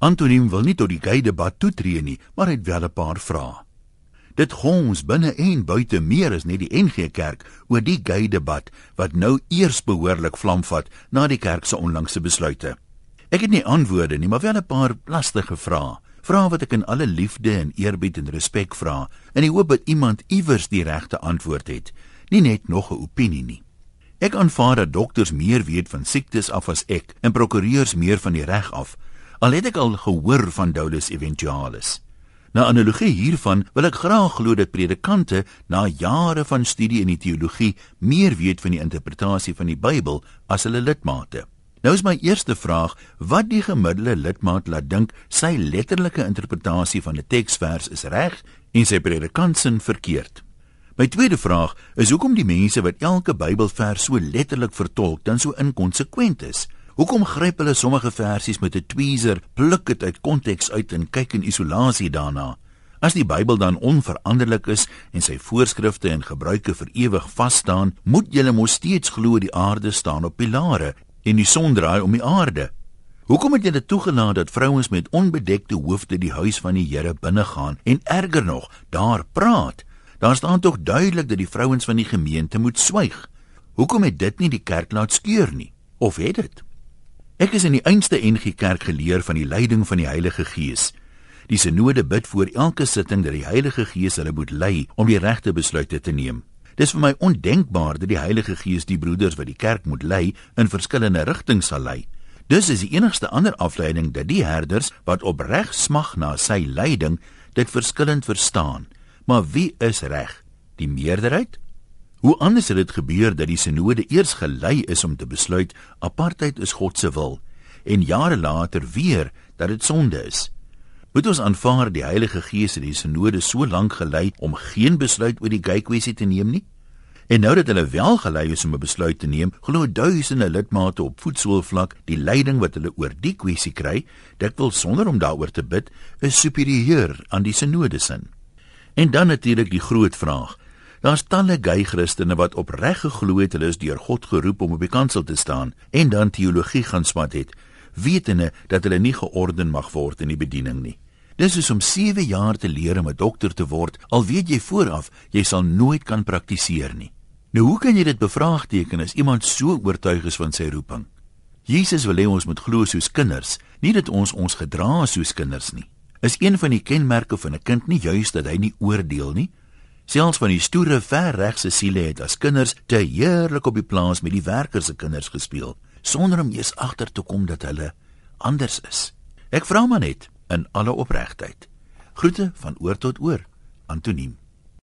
Antoniem wil nie tot die gay debat toetree nie, maar het wel 'n paar vrae. Dit gons binne en buite meer as net die NG Kerk oor die gay debat wat nou eers behoorlik vlam vat na die kerk se onlangse besluite. Ek het nie antwoorde nie, maar wel 'n paar lastige vrae. Vrae wat ek in alle liefde en eerbied en respek vra, in die hoop dat iemand iewers die regte antwoord het, nie net nog 'n opinie nie. Ek aanvaar dat dokters meer weet van siektes af as ek en prokureurs meer van die reg af. Al het ek al gehoor van dolus eventualis. Na analogie hiervan wil ek graag glo dat predikante na jare van studie in die teologie meer weet van die interpretasie van die Bybel as hulle lidmate. Nou is my eerste vraag, wat die gemiddelde lidmaat laat dink sy letterlike interpretasie van 'n teksvers is reg en sy predikant se verkeerd. My tweede vraag is hoekom die mense wat elke Bybelvers so letterlik vertolk dan so inkonsekwent is. Hoekom gryp hulle sommige versies met 'n tweezer, pluk dit uit konteks uit en kyk in isolasie daarna? As die Bybel dan onveranderlik is en sy voorskrifte en gebruike vir ewig vas staan, moet jy mos steeds glo die aarde staan op pilare en die son draai om die aarde. Hoekom het dit toegelaat dat vrouens met onbedekte hoofde die huis van die Here binnegaan en erger nog, daar praat? Daar staan tog duidelik dat die vrouens van die gemeente moet swyg. Hoekom het dit nie die kerk laat skeur nie? Of het dit? Ek is in die einste NG Kerk geleer van die leiding van die Heilige Gees. Die sinode bid voor elke sitting dat die Heilige Gees hulle moet lei om die regte besluite te neem. Dis vir my ondenkbaar dat die Heilige Gees die broeders wat die kerk moet lei in verskillende rigtings sal lei. Dis is die enigste ander afleiding dat die herders wat opreg smag na sy leiding dit verskillend verstaan. Maar wie is reg? Die meerderheid? Hoe anders het dit gebeur dat die sinode eers gelei is om te besluit apartheid is God se wil en jare later weer dat dit sonde is? Moet ons aanvaar die Heilige Gees het die sinode so lank gelei om geen besluit oor die gay kwessie te neem nie? En nou dat hulle wel gelei is om 'n besluit te neem, glo duisende lidmate op voetsoolvlak die leiding wat hulle oor die kwessie kry, dit wil sonder om daaroor te bid, is superieur aan die sinode sin. En dan natuurlik die groot vraag. Daar's talle gay Christene wat opreg geglo het hulle is deur God geroep om op die kansel te staan en dan teologie gaan smat het wetende dat hulle nie georden mag word in die bediening nie. Dis is om 7 jaar te leer om 'n dokter te word, al weet jy vooraf jy sal nooit kan praktiseer nie. Nou hoe kan jy dit bevraagteken as iemand so oortuig is van sy roeping? Jesus wil hê ons moet glo soos kinders, nie dat ons ons gedra soos kinders nie. Is een van die kenmerke van 'n kind nie juis dat hy nie oordeel nie? Selfs van die stoere verregse siele het as kinders te heerlik op die plaas met die werkers se kinders gespeel sonder om eers agter te kom dat hulle anders is. Ek vra maar net in alle opregtheid. Groete van oor tot oor. Antoniem